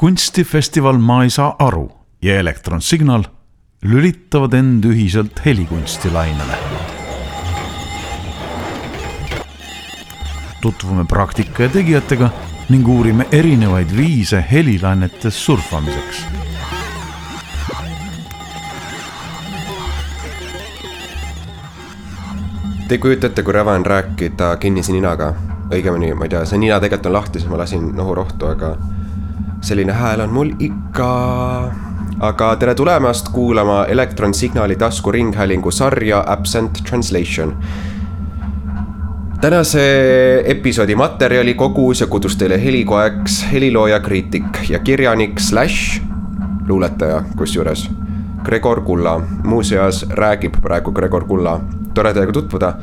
kunstifestival Ma ei saa aru ja Elektron Signal lülitavad end ühiselt helikunstilainele. tutvume praktika ja tegijatega ning uurime erinevaid viise helilainetes surfamiseks Te ei kujuta ette, kui räve on rääkida kinnise ninaga. õigemini, ma ei tea, see nina tegelikult on lahti, siis ma lasin nohurohtu, aga selline hääl on mul ikka. aga tere tulemast kuulama elektronsignaali taskuringhäälingu sarja Absent Translation. tänase episoodi materjali kogus ja kudus teile helikoeks helilooja, kriitik ja kirjanik slaš luuletaja kusjuures. Gregor Kulla, muuseas räägib praegu Gregor Kulla tore teiega tutvuda.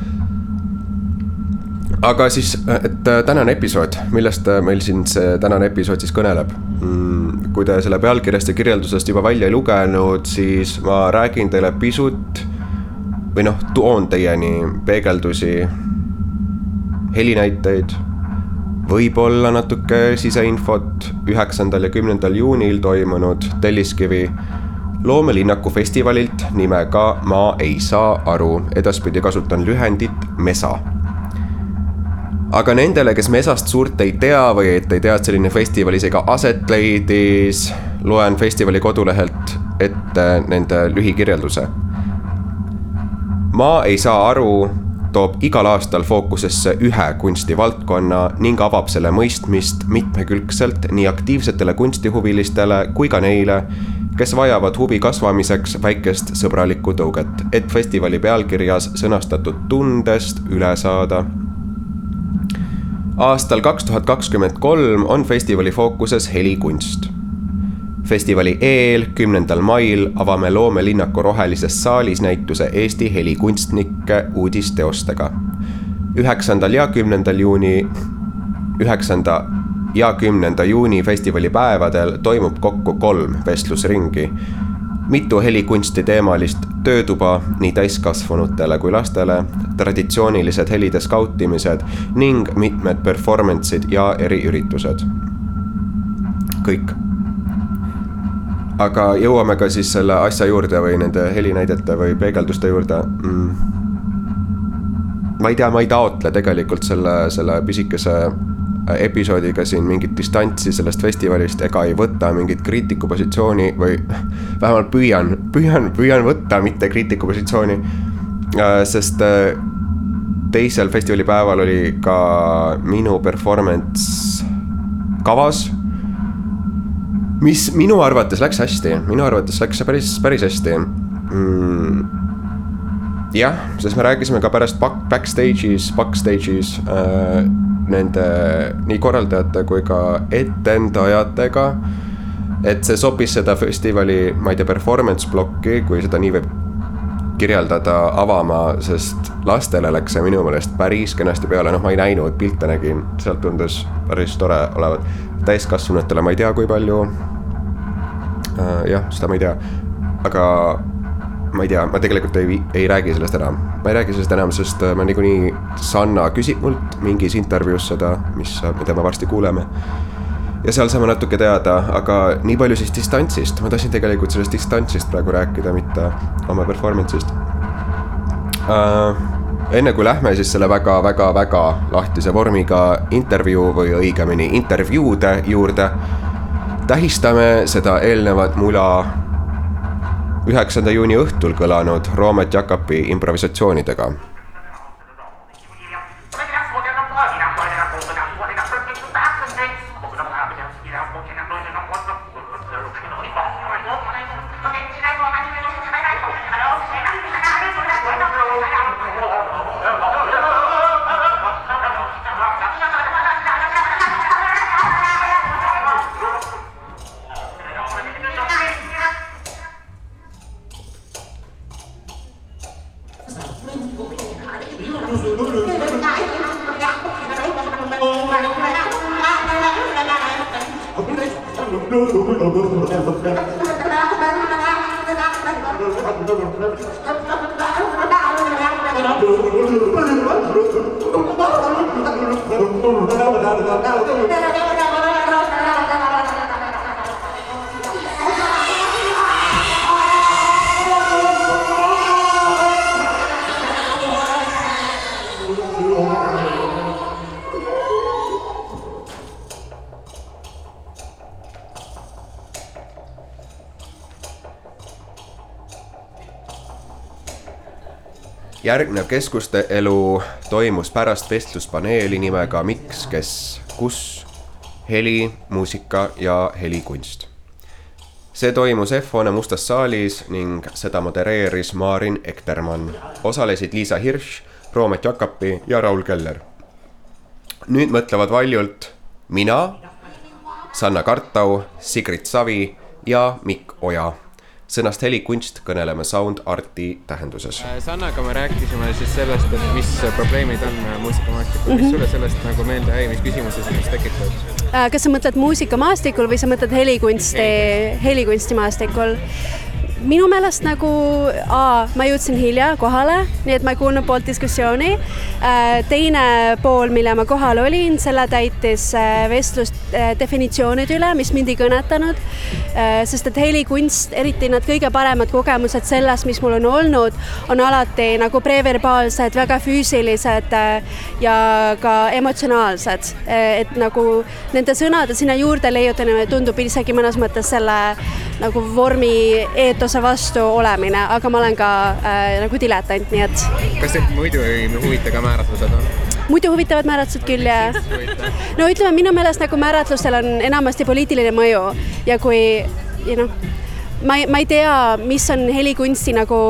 Aga siis, et äh, tänane episood, millest äh, meil siin see tänane episood siis kõneleb mm,? kui te selle pealkirjast ja kirjeldusest juba välja ei lugenud, siis ma räägin teile pisut või noh, toon teieni peegeldusi, helinäiteid võib-olla natuke siseinfot üheksandal ja kümnendal juunil toimunud Telliskivi loomelinnaku festivalilt nimega Ma ei saa aru, edaspidi kasutan lühendit MESA. Aga nendele, kes MESA-st suurt ei tea või et ei tea, et selline festival isegi aset leidis, loen festivali kodulehelt ette nende lühikirjelduse. ma ei saa aru toob igal aastal fookusesse ühe kunstivaldkonna ning avab selle mõistmist mitmekülgselt nii aktiivsetele kunstihuvilistele kui ka neile, kes vajavad huvi kasvamiseks väikest sõbralikku tõuget, et festivali pealkirjas sõnastatud tundest üle saada. Aastal kaks tuhat kakskümmend kolm on festivali fookuses helikunst. festivali eel, kümnendal mail avame loomelinnaku Rohelises saalis näituse Eesti helikunstnike uudisteostega. üheksandal ja kümnendal juuni, üheksanda ja kümnenda juuni festivalipäevadel toimub kokku kolm vestlusringi. Mitu helikunsti teemalist töötuba nii täiskasvanutele kui lastele, traditsioonilised helide skautimised ning mitmed performance'id ja eriüritused. kõik. aga jõuame ka siis selle asja juurde või nende helinäidete või peegelduste juurde mm ma ei tea, ma ei taotle tegelikult selle, selle pisikese episoodiga siin mingit distantsi sellest festivalist ega ei võta mingit kriitiku positsiooni või vähemalt püüan, püüan, püüan võtta mitte kriitiku positsiooni. Äh, sest äh, teisel festivalipäeval oli ka minu performance kavas. mis minu arvates läks hästi, minu arvates läks see päris, päris hästi mm jah, sest me rääkisime ka pärast back, backstage'is, backstage'is äh, nende nii korraldajate kui ka etendajatega. et see sobis seda festivali, ma ei tea, performance plokki, kui seda nii võib kirjeldada, avama, sest lastele läks see minu meelest päris kenasti peale, noh, ma ei näinud, pilte nägin, sealt tundus päris tore olevat. täiskasvanutele ma ei tea, kui palju. Äh, jah, seda ma ei tea, aga ma ei tea, ma tegelikult ei, ei räägi sellest enam. ma ei räägi sellest enam, sest äh, ma niikuinii, Sanna küsib mult mingis intervjuus seda, mis, mida me varsti kuuleme. ja seal saame natuke teada, aga nii palju siis distantsist, ma tahtsin tegelikult sellest distantsist praegu rääkida, mitte oma performance'ist uh, enne kui lähme siis selle väga-väga-väga lahtise vormiga intervjuu või õigemini intervjuude juurde, tähistame seda eelnevat mula üheksanda juuni õhtul kõlanud Roomet Jakobi improvisatsioonidega no, no, no, no, järgnev keskuste elu toimus pärast vestluspaneeli nimega Miks, kes, kus, heli, muusika ja helikunst. see toimus F-hoone mustas saalis ning seda modereeris Marin Ektermann. osalesid Liisa Hirš, Roomet Jakapi ja Raul Keller. nüüd mõtlevad valjult mina, Sanna Kartau, Sigrid Savi ja Mikk Oja sõnast helikunst kõneleme sound arti tähenduses. Sannaga me rääkisime siis sellest, et mis probleemid on muusikamaastikul mm, -hmm. mis sulle sellest nagu meelde jäi, mis küsimusi sellest tekitab? kas sa mõtled muusikamaastikul või sa mõtled helikunsti, helikunstimaastikul? Minu meelest nagu, ma jõudsin hilja kohale, nii et ma ei kuulnud poolt diskussiooni. Äh, teine pool, mille ma kohal olin, selle täitis äh, vestlus äh, definitsioonide üle, mis mind ei kõnetanud. sest et helikunst, eriti need kõige paremad kogemused sellest, mis mul on olnud, on alati nagu preverbaalsed, väga füüsilised ja ka emotsionaalsed. et nagu nende sõnade sinna juurde leiutamine tundub isegi mõnes mõttes selle nagu vormi eetose tegevuse vastu olemine, aga ma olen ka äh, nagu diletant, nii et. kas teid muidu ei huvita ka määratlused? muidu huvitavad määratlused küll ja. no ütleme, minu meelest nagu määratlustel on enamasti poliitiline mõju ja kui ja noh, ma ei, ma ei tea, mis on helikunsti nagu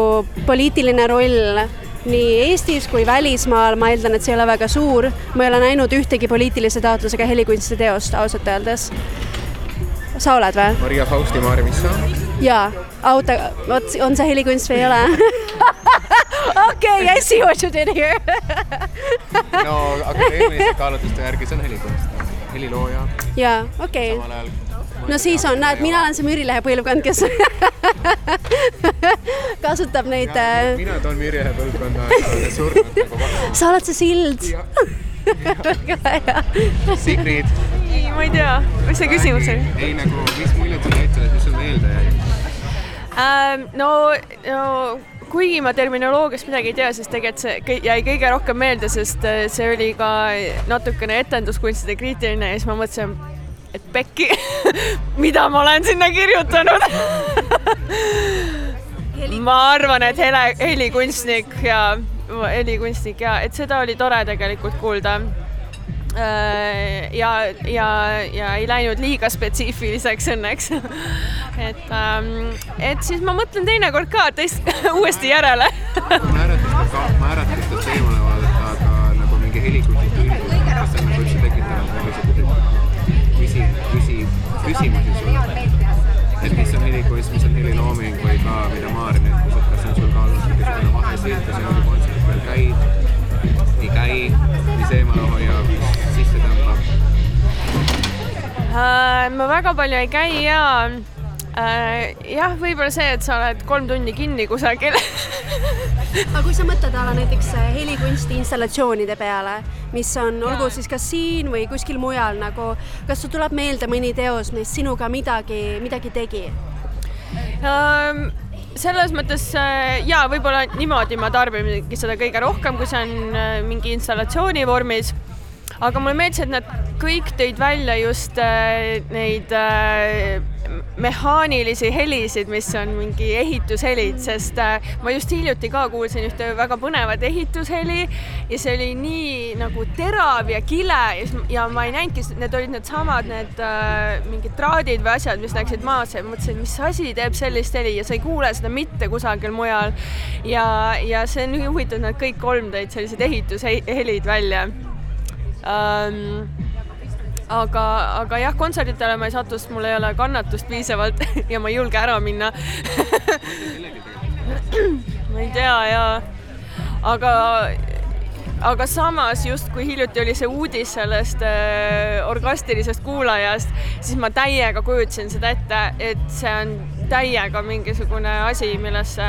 poliitiline roll nii Eestis kui välismaal, ma eeldan, et see ei ole väga suur. ma ei ole näinud ühtegi poliitilise taotlusega helikunsti teost ausalt öeldes. Sa oled või? Maria Fausti Maarja-Missa jaa, auto, vot on see helikunst või ei ole okei, I see what you did here no akadeemiliste kaalutluste järgi see on helikunst, helilooja. jaa, okei okay. no siis on, näed, mina olen see Müürilehe põlvkond, kes kasutab neid. Äh, mina toon Müürilehe põlvkonda surnud nagu sa oled see sild. väga hea. Sigrid. Ei, ma ei tea, mis see küsimus oli? ei nagu, mis muljed sulle jäid sellest, mis sul meelde jäi? Ähm, no, no kuigi ma terminoloogiast midagi ei tea, siis tegelikult see jäi kõige rohkem meelde, sest äh, see oli ka natukene etenduskunstide kriitiline ja siis ma mõtlesin, et pekki mida ma olen sinna kirjutanud? Ma arvan, et hele, helikunstnik ja helikunstnik ja et seda oli tore tegelikult kuulda ja, ja, ja ei läinud liiga spetsiifiliseks õnneks. Et, ähm, et siis ma mõtlen teinekord ka tõesti uuesti järele. Määratluste teemale vaadata, aga nagu mingi helikunsti üldine, kas ma väga palju ei käi ja uh, jah, võib-olla see, et sa oled kolm tundi kinni kusagil. Aga kui sa mõtled ala näiteks äh, helikunsti installatsioonide peale, mis on, olgu siis kas siin või kuskil mujal nagu, kas sul tuleb meelde mõni teos, mis sinuga midagi, midagi tegi? Um,? selles mõttes jaa, võib-olla niimoodi ma tarbingi seda kõige rohkem, kui see on mingi installatsiooni vormis aga mulle meeldis, et nad kõik tõid välja just äh, neid äh, mehaanilisi helisid, mis on mingi ehitushelid, sest äh, ma just hiljuti ka kuulsin ühte väga põnevat ehitusheli ja see oli nii nagu terav ja kile ja, ja ma ei näinudki, need olid needsamad need äh, mingid traadid või asjad, mis läksid maasse ja mõtlesin, mis asi teeb sellist heli ja sa ei kuule seda mitte kusagil mujal. ja, ja see on huvitav, nad kõik kolm tõid sellised ehitushelid välja ähm, aga, aga jah, kontserditele ma ei satu, sest mul ei ole kannatust piisavalt ja ma ei julge ära minna. Ma ei tea ja, aga, aga samas justkui hiljuti oli see uudis sellest äh, orgastilisest kuulajast, siis ma täiega kujutasin seda ette, et see on täiega mingisugune asi, millesse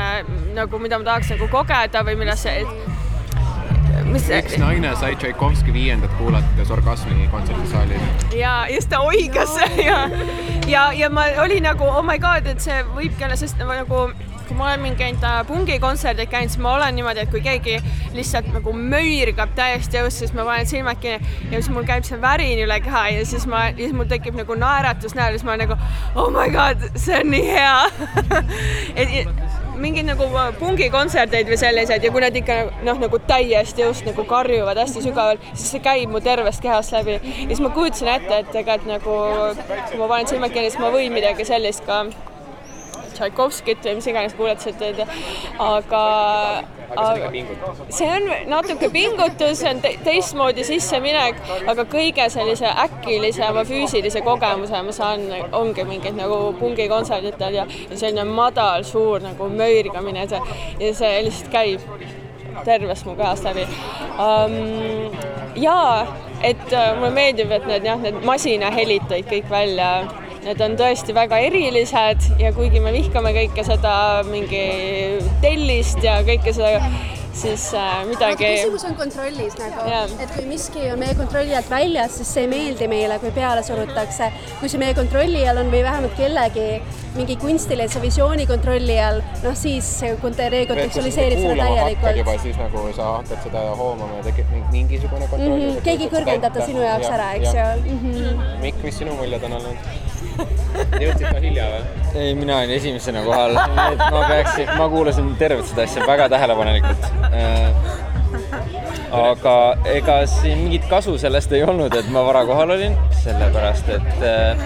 nagu, mida ma tahaks nagu kogeda või millesse, et mis üks naine sai Tšaikovski viiendat kuulates orgasmi kontserdisaalil. ja just ta oigas ja, ja, ja ma olin nagu oh my god, et see võibki olla, sest nagu kui ma olen mingeid äh, pungikontserdil käinud, siis ma olen niimoodi, et kui keegi lihtsalt nagu möirgab täiesti õhus, siis ma panen silmad kinni ja siis mul käib see värin üle keha ja siis ma, siis mul tekib nagu naeratus näol ja siis ma olen nagu oh my god, see on nii hea et mingeid nagu pungikontserteid või selliseid ja kui nad ikka noh, nagu täiesti just nagu karjuvad hästi sügavalt, siis see käib mu tervest kehast läbi. ja siis ma kujutasin ette, et ega, et nagu kui ma panen silmad kinni, siis ma võin midagi sellist ka Tšaikovskit või mis iganes kuuletasid, aga aga see on natuke pingutus, see on te teistmoodi sisseminek, aga kõige sellise äkilisema füüsilise kogemuse ma saan, ongi mingid nagu pungikontserdid ja, ja selline madal, suur nagu möirgamine see, ja see lihtsalt käib tervest mu kehast läbi um,. ja et uh, mulle meeldib, et need jah, need masinahelid tõid kõik välja need on tõesti väga erilised ja kuigi me vihkame kõike seda mingi tellist ja kõike seda, siis äh, midagi. küsimus on kontrollis nagu yeah., et kui miski on meie kontrolli alt väljas, siis see ei meeldi meile, kui peale surutakse. kui see meie kontrolli all on või vähemalt kellegi mingi kunstilise visiooni kontrolli all, noh siis see rekontekstualiseerib seda täielikult. juba siis nagu sa hakkad seda hoomama ja tekib mingisugune kontroll mm. -hmm. keegi kõrgendab ta sinu jaoks ja, ära, eks ju mm -hmm.. Mikk, mis sinu muljed on olnud? Jõudsid ka hilja või? ei, mina olin esimesena kohal, et ma peaksin, ma kuulasin tervet seda asja väga tähelepanelikult. aga ega siin mingit kasu sellest ei olnud, et ma vara kohal olin, sellepärast et äh,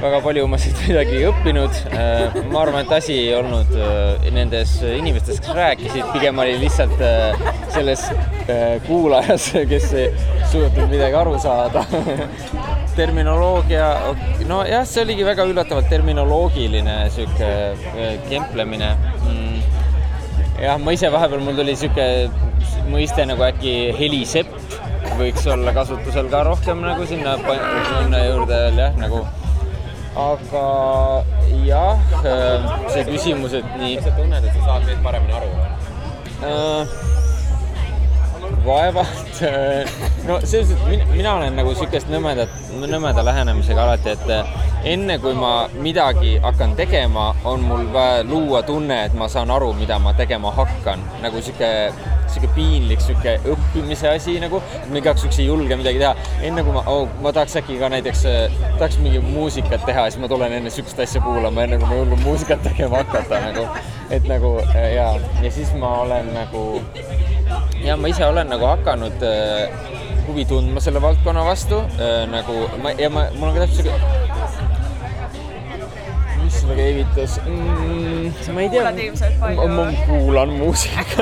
väga palju ma siit midagi ei õppinud. Äh, ma arvan, et asi ei olnud äh, nendes inimestes, kes rääkisid, pigem oli lihtsalt selles kuulajas, kes ei suutnud midagi aru saada terminoloogia, nojah, see oligi väga üllatavalt terminoloogiline sihuke äh, kemplemine mm.. jah, ma ise vahepeal, mul tuli sihuke mõiste nagu äkki helisepp võiks olla kasutusel ka rohkem nagu sinna, sinna juurde veel jah, nagu. aga jah, äh, see küsimus, et nii. sa tunned, et sa saad meist paremini aru uh,? Vaevalt. no selles suhtes mina, mina olen nagu sihukest nõmedat, nõmeda lähenemisega alati, et eh, enne kui ma midagi hakkan tegema, on mul vaja luua tunne, et ma saan aru, mida ma tegema hakkan. nagu sihuke, sihuke piinlik sihuke õppimise asi nagu, et ma igaks juhuks ei julge midagi teha. enne kui ma oh,, ma tahaks äkki ka näiteks, eh, tahaks mingi muusikat teha, siis ma tulen enne sihukest asja kuulama, enne kui ma julgen muusikat tegema hakata nagu. et nagu eh, ja, ja siis ma olen nagu ja ma ise olen nagu hakanud äh, huvi tundma selle valdkonna vastu äh, nagu ma ja ma, mul on ka täpselt siuke mis seda käivitas mm,? ma ei tea, ma, ma kuulan muusikat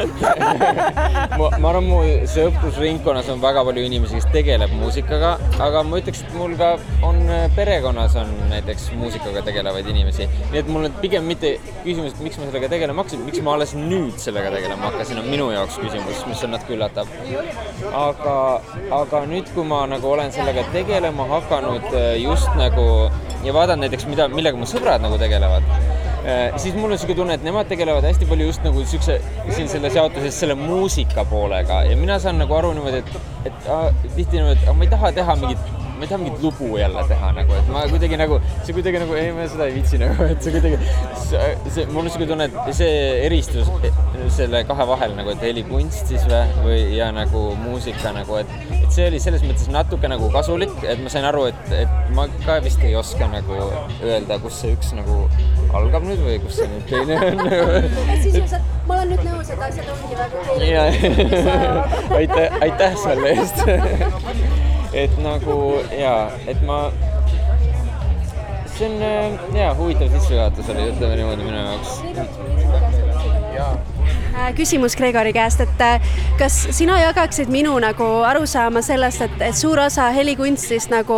ma, ma arvan, mu see õppusringkonnas on väga palju inimesi, kes tegeleb muusikaga, aga ma ütleks, et mul ka on perekonnas on näiteks muusikaga tegelevaid inimesi. nii et mul on pigem mitte küsimus, et miks ma sellega tegelema hakkasin, miks ma alles nüüd sellega tegelema hakkasin, on minu jaoks küsimus, mis on natuke üllatav. aga, aga nüüd, kui ma nagu olen sellega tegelema hakanud just nagu ja vaatan näiteks, mida, millega mu sõbrad nagu tegelevad, äh, siis mul on niisugune tunne, et nemad tegelevad hästi palju just nagu niisuguse, siin selles jaotuses selle muusika poolega. Ja mina saan nagu aru niimoodi, et, et tihti niimoodi, et ma ei taha teha mingit ma ei taha mingit lugu jälle teha nagu, et ma kuidagi nagu, see kuidagi nagu, ei, ma seda ei viitsi nagu, et see kuidagi, see, mul on niisugune tunne, et see eristus selle kahe vahel nagu, et helikunst siis või, või ja nagu muusika nagu, et, et see oli selles mõttes natuke nagu kasulik, et ma sain aru, et, et ma ka vist ei oska nagu öelda, kus see üks nagu algab nüüd või kus see nüüd teine on. sisuliselt ma olen nüüd nõus, et asjad ongi väga keerulised. aitäh, aitäh selle eest et nagu ja, et ma, see on ja huvitav sissejuhatus oli, ütleme niimoodi minu jaoks. Äh, küsimus Gregori käest, et äh, kas sina jagaksid minu nagu arusaama sellest, et, et suur osa helikunstist nagu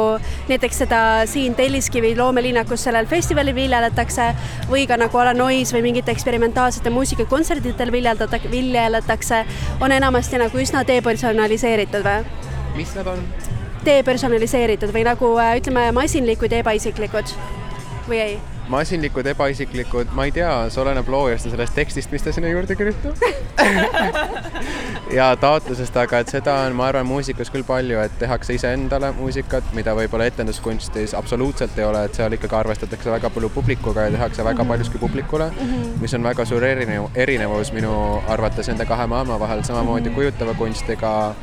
näiteks seda siin Telliskivi loomelinnakus sellel festivalil viljeletakse või ka nagu Ala Noise või mingite eksperimentaalsete muusikakontsertidel viljeldatakse, viljeletakse, on enamasti nagu üsna depersonaliseeritud või? mis nad on? Depersonaliseeritud või nagu äh, ütleme, masinlikud ja ebaisiklikud või ei? Masinlikud, ebaisiklikud, ma ei tea, see oleneb loojast ja sellest tekstist, mis ta sinna juurde kirjutab ja taotlusest, aga et seda on, ma arvan, muusikas küll palju, et tehakse iseendale muusikat, mida võib-olla etenduskunstis absoluutselt ei ole, et seal ikkagi arvestatakse väga palju publikuga ja tehakse väga mhm. paljuski publikule -hmm. mis on väga suur erinev, erinevus minu arvates nende kahe maailma vahel, samamoodi -hmm. kujutava kunstiga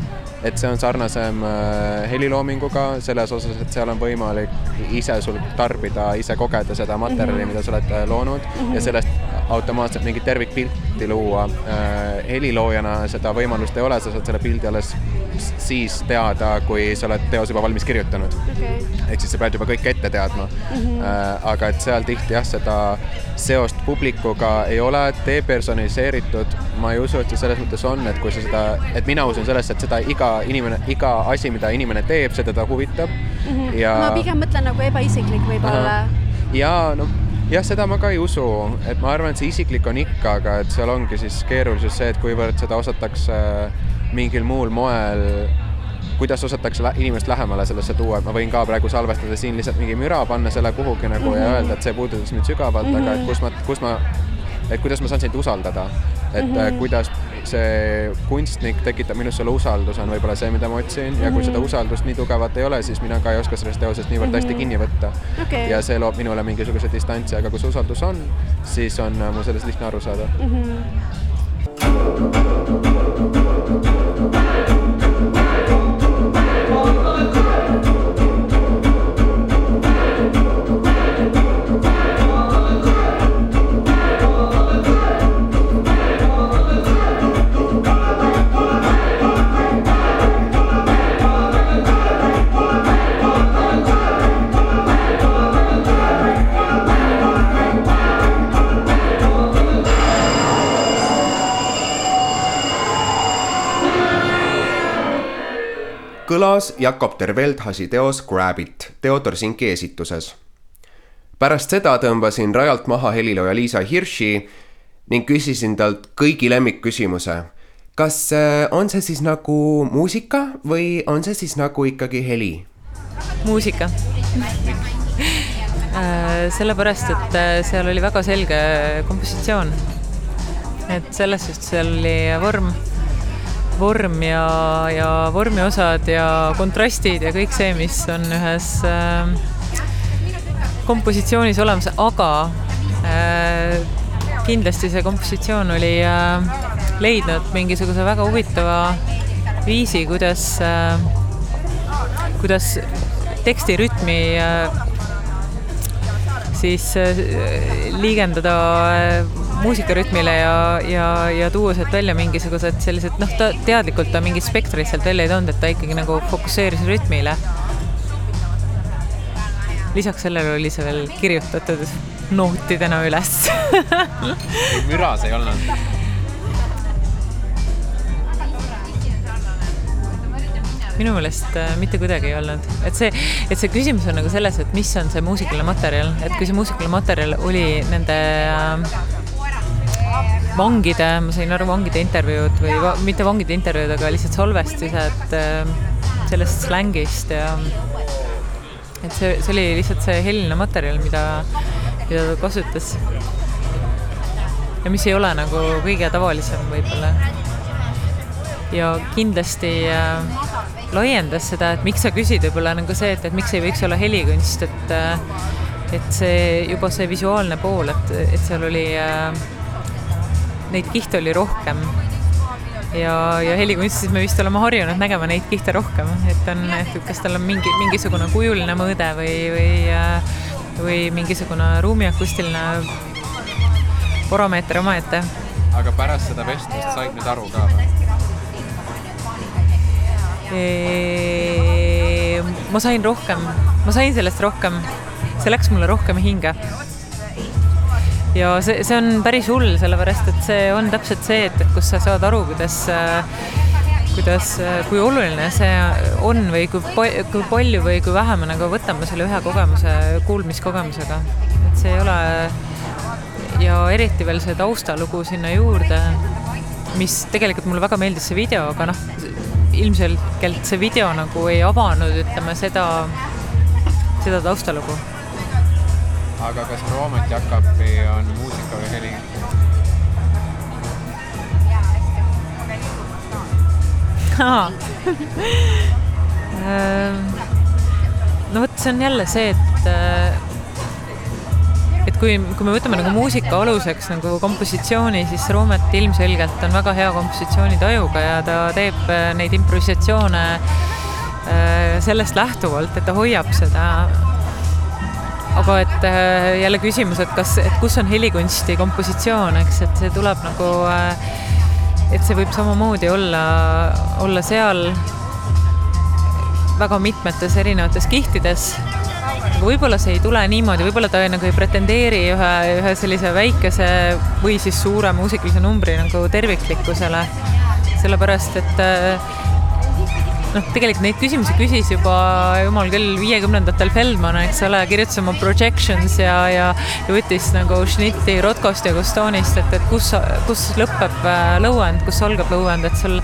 et see on sarnasem äh, heliloominguga selles osas, et seal on võimalik ise sul tarbida, ise kogeda seda materjali, mida sa oled äh, loonud mm -hmm. ja sellest automaatselt mingit tervikpilti luua äh,. heliloojana seda võimalust ei ole, sa saad selle pildi alles siis teada, kui sa oled teos juba valmis kirjutanud okay.. ehk siis sa pead juba kõike ette teadma mm. -hmm. Aga et seal tihti jah, seda seost publikuga ei ole depersonaliseeritud. ma ei usu, et see selles mõttes on, et kui sa seda, et mina usun sellesse, et seda iga inimene, iga asi, mida inimene teeb, see teda huvitab mm. -hmm. ja. ma pigem mõtlen nagu ebaisiklik võib-olla. Ja noh jah, seda ma ka ei usu, et ma arvan, et see isiklik on ikka, aga et seal ongi siis keerulisus see, et kuivõrd seda osatakse mingil muul moel, kuidas osatakse inimest lähemale sellesse tuua, et ma võin ka praegu salvestada siin lihtsalt mingi müra, panna selle kuhugi nagu mm -hmm. ja öelda, et see puudutas mind sügavalt mm, -hmm. aga et kus ma, kus ma, et kuidas ma saan sind usaldada, et mm -hmm. kuidas see kunstnik tekitab minus selle usalduse, on võib-olla see, mida ma otsin ja kui seda mhm. usaldust nii tugevat ei ole, siis mina ka ei oska sellest teosest niivõrd hästi mhm. kinni võtta okay.. ja see loob minule mingisuguse distantsi, aga kui see usaldus on, siis on mul sellest lihtne aru saada mm. -hmm. Kõlas Jakob Terveldhasi teos Grab it Theodor Sinki esituses. pärast seda tõmbasin rajalt maha helilooja Liisa Hirši ning küsisin talt kõigi lemmikküsimuse. kas äh, on see siis nagu muusika või on see siis nagu ikkagi heli? muusika äh, sellepärast, et äh, seal oli väga selge kompositsioon. et selles suhtes seal oli vorm vorm ja, ja vormiosad ja kontrastid ja kõik see, mis on ühes äh, kompositsioonis olemas, aga äh, kindlasti see kompositsioon oli äh, leidnud mingisuguse väga huvitava viisi, kuidas äh,, kuidas teksti rütmi äh, siis äh, liigendada äh, muusikaritmile ja, ja, ja tuua sealt välja mingisugused sellised, noh, ta teadlikult ta mingit spektrit sealt välja ei toonud, et ta ikkagi nagu fokusseeris rütmile. lisaks sellele oli see veel kirjutatud nootidena üles müras ei olnud? minu meelest äh, mitte kuidagi ei olnud, et see, et see küsimus on nagu selles, et mis on see muusikaline materjal, et kui see muusikaline materjal oli nende äh, vangide, ma sain aru, vangide intervjuud või va mitte vangide intervjuud, aga lihtsalt salvestised äh, sellest slängist ja et see, see oli lihtsalt see heliline materjal, mida, mida ta kasutas. ja mis ei ole nagu kõige tavalisem võib-olla. ja kindlasti äh, laiendas seda, et miks sa küsid, võib-olla nagu see, et, et miks ei võiks olla helikunst, et äh, et see juba see visuaalne pool, et, et seal oli äh, neid kihte oli rohkem. ja, ja helikunstis me vist oleme harjunud nägema neid kihte rohkem, et on, et kas tal on mingi, mingisugune kujuline mõõde või, või, või mingisugune ruumiakustiline parameeter omaette. aga pärast seda vestlust said nüüd aru ka või? ma sain rohkem, ma sain sellest rohkem, see läks mulle rohkem hinge ja see, see on päris hull, sellepärast et see on täpselt see, et, et kus sa saad aru, kuidas kuidas, kui oluline see on või kui, kui palju või kui vähe me nagu võtame selle ühe kogemuse, kuulmiskogemusega. et see ei ole ja eriti veel see taustalugu sinna juurde, mis tegelikult mulle väga meeldis see video, aga noh, ilmselgelt see video nagu ei avanud, ütleme seda, seda taustalugu aga kas Roomet Jakobi on muusika või heli? Ehm, no vot, see on jälle see, et, äh, et kui, kui me võtame nagu muusika aluseks nagu kompositsiooni, siis Roomet ilmselgelt on väga hea kompositsioonitajuga ja ta teeb äh, neid improvisatsioone äh, sellest lähtuvalt, et ta hoiab seda aga et äh, jälle küsimus, et kas, et kus on helikunsti kompositsioon, eks, et see tuleb nagu, et see võib samamoodi olla, olla seal väga mitmetes erinevates kihtides aga võib-olla see ei tule niimoodi, võib-olla ta nagu ei pretendeeri ühe, ühe sellise väikese või siis suure muusikalise numbri nagu terviklikkusele. sellepärast, et noh, tegelikult neid küsimusi küsis juba jumal küll viiekümnendatel Feldman, eks ole, kirjutas oma projections ja, ja, ja võttis nagu šnitti Rotkost ja Gustonist, et, et kus, kus lõpeb äh, lõuend, kus algab lõuend, et seal,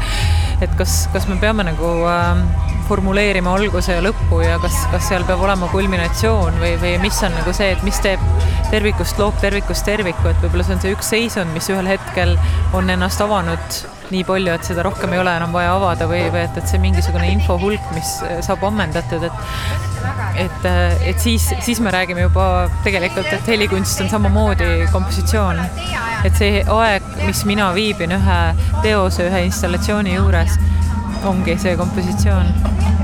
et kas, kas me peame nagu äh, formuleerima alguse ja lõppu ja kas, kas seal peab olema kulminatsioon või, või mis on nagu see, et mis teeb tervikust, loob tervikust terviku, et võib-olla see on see üks seisund, mis ühel hetkel on ennast avanud nii palju, et seda rohkem ei ole enam vaja avada või, või et, et see mingisugune info hulk, mis saab ammendatud, et et, et siis, siis me räägime juba tegelikult, et helikunst on samamoodi kompositsioon. et see aeg, mis mina viibin ühe teose, ühe installatsiooni juures, ongi see kompositsioon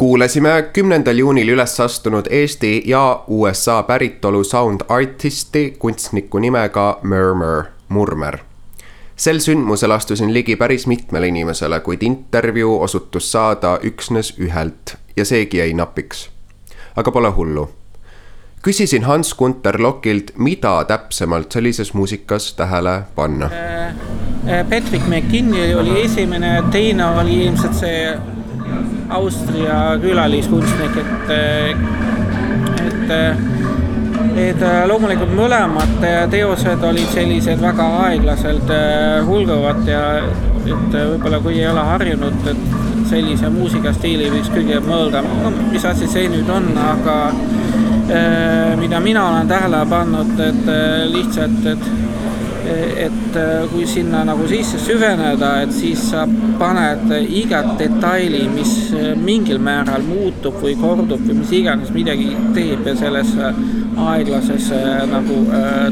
kuulasime kümnendal juunil üles astunud Eesti ja USA päritolu sound artisti kunstniku nimega Murmur, Murmer. sel sündmusel astusin ligi päris mitmele inimesele, kuid intervjuu osutus saada üksnes ühelt ja seegi jäi napiks. aga pole hullu. küsisin Hans Gunter Lokilt, mida täpsemalt sellises muusikas tähele panna. Äh, äh, Patrick McKinney oli esimene, teine oli ilmselt see Austria külaliskunstnik, et, et, et loomulikult mõlemad teosed olid sellised väga aeglaselt hulguvad ja et võib-olla kui ei ole harjunud, et sellise muusikastiili võiks kõige mõelda, no mis asi see nüüd on, aga mida mina olen tähele pannud, et lihtsalt, et et äh, kui sinna nagu sisse süveneda, et siis sa paned igat detaili, mis äh, mingil määral muutub või kordub või mis iganes midagi teeb ja selles äh, aeglases nagu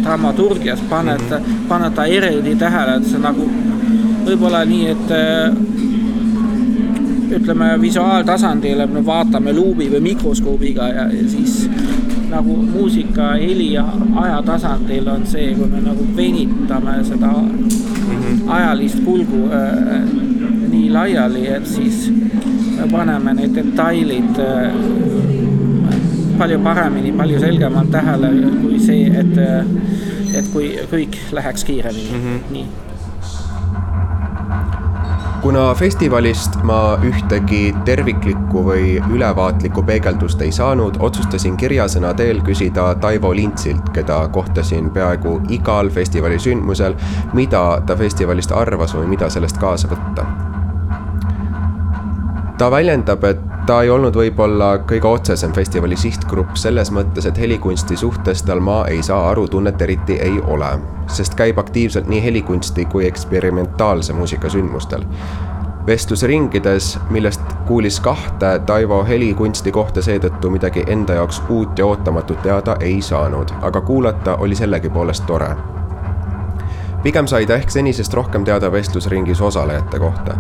dramaturgias paned, paned ta eriti tähele, et see nagu võib-olla nii, et ütleme visuaaltasandil, me vaatame luubi või mikroskoobiga ja, ja siis nagu muusika heli ja aja tasandil on see, kui me nagu venitame seda mm -hmm. ajalist kulgu äh, nii laiali, et siis me paneme need detailid äh, palju paremini, palju selgemalt tähele kui see, et, et kui kõik läheks kiiremini mm, -hmm. nii kuna festivalist ma ühtegi terviklikku või ülevaatlikku peegeldust ei saanud, otsustasin kirjasõna teel küsida Taivo Lintsilt, keda kohtasin peaaegu igal festivali sündmusel, mida ta festivalist arvas või mida sellest kaasa võtta. Ta väljendab, et ta ei olnud võib-olla kõige otsesem festivali sihtgrupp selles mõttes, et helikunsti suhtes tal ma ei saa aru, tunnet eriti ei ole, sest käib aktiivselt nii helikunsti kui eksperimentaalse muusika sündmustel. vestlusringides, millest kuulis kahte Taivo helikunsti kohta seetõttu midagi enda jaoks uut ja ootamatut teada ei saanud, aga kuulata oli sellegipoolest tore pigem sai ta ehk senisest rohkem teada vestlusringis osalejate kohta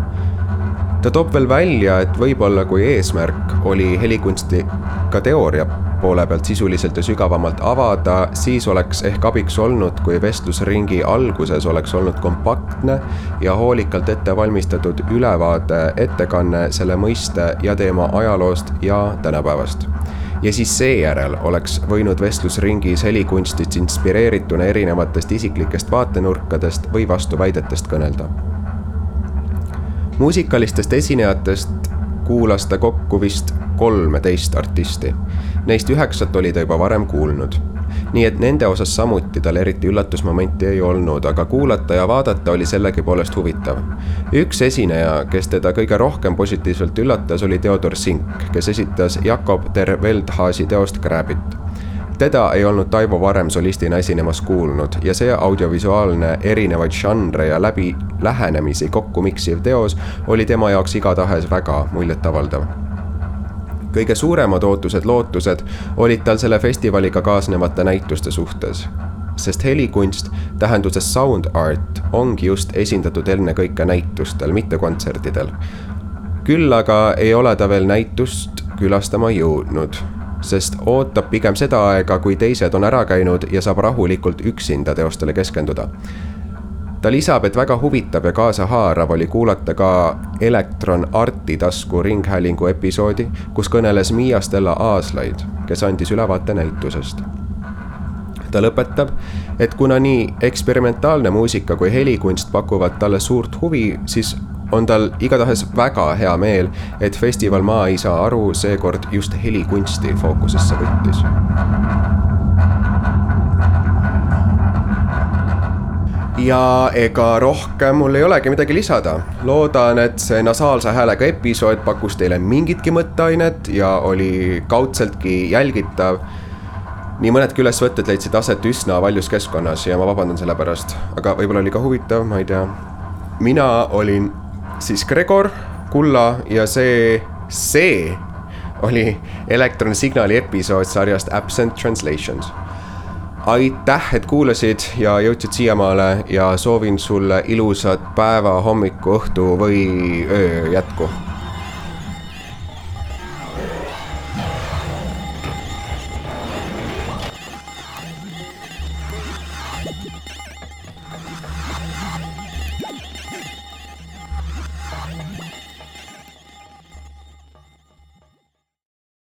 ta toob veel välja, et võib-olla kui eesmärk oli helikunsti ka teooria poole pealt sisuliselt ja sügavamalt avada, siis oleks ehk abiks olnud, kui vestlusringi alguses oleks olnud kompaktne ja hoolikalt ette valmistatud ülevaade, ettekanne selle mõiste ja teema ajaloost ja tänapäevast. Ja siis seejärel oleks võinud vestlusringis helikunstist inspireerituna erinevatest isiklikest vaatenurkadest või vastuväidetest kõnelda muusikalistest esinejatest kuulas ta kokku vist kolmeteist artisti. Neist üheksat oli ta juba varem kuulnud. nii et nende osas samuti tal eriti üllatusmomenti ei olnud, aga kuulata ja vaadata oli sellegipoolest huvitav. üks esineja, kes teda kõige rohkem positiivselt üllatas, oli Theodor Sink, kes esitas Jakob der Veldhaasi teost Grabbit teda ei olnud Taivo varem solistina esinemas kuulnud ja see audiovisuaalne erinevaid žanre ja läbi lähenemisi kokku miksiv teos oli tema jaoks igatahes väga muljetavaldav kõige suuremad ootused, lootused olid tal selle festivaliga kaasnevate näituste suhtes. sest helikunst tähenduses sound art ongi just esindatud ennekõike näitustel, mitte kontsertidel. küll aga ei ole ta veel näitust külastama jõudnud sest ootab pigem seda aega, kui teised on ära käinud ja saab rahulikult üksinda teostele keskenduda. ta lisab, et väga huvitav ja kaasahaarav oli kuulata ka Elektron Arti tasku ringhäälingu episoodi, kus kõneles Miia-Stella Aaslaid, kes andis ülevaate näitusest ta lõpetab, et kuna nii eksperimentaalne muusika kui helikunst pakuvad talle suurt huvi, siis on tal igatahes väga hea meel, et festival Ma ei saa aru seekord just helikunsti fookusesse võttis. ja ega rohkem mul ei olegi midagi lisada. loodan, et see nasaalse häälega episood pakkus teile mingitki mõtteainet ja oli kaudseltki jälgitav nii mõnedki ülesvõtted leidsid aset üsna valjus keskkonnas ja ma vabandan selle pärast, aga võib-olla oli ka huvitav, ma ei tea. mina olin siis Gregor, Kulla ja see, see oli Electron Signali episood sarjast Absent Translations. aitäh, et kuulasid ja jõudsid siiamaale ja soovin sulle ilusat päeva, hommiku, õhtu või öö jätku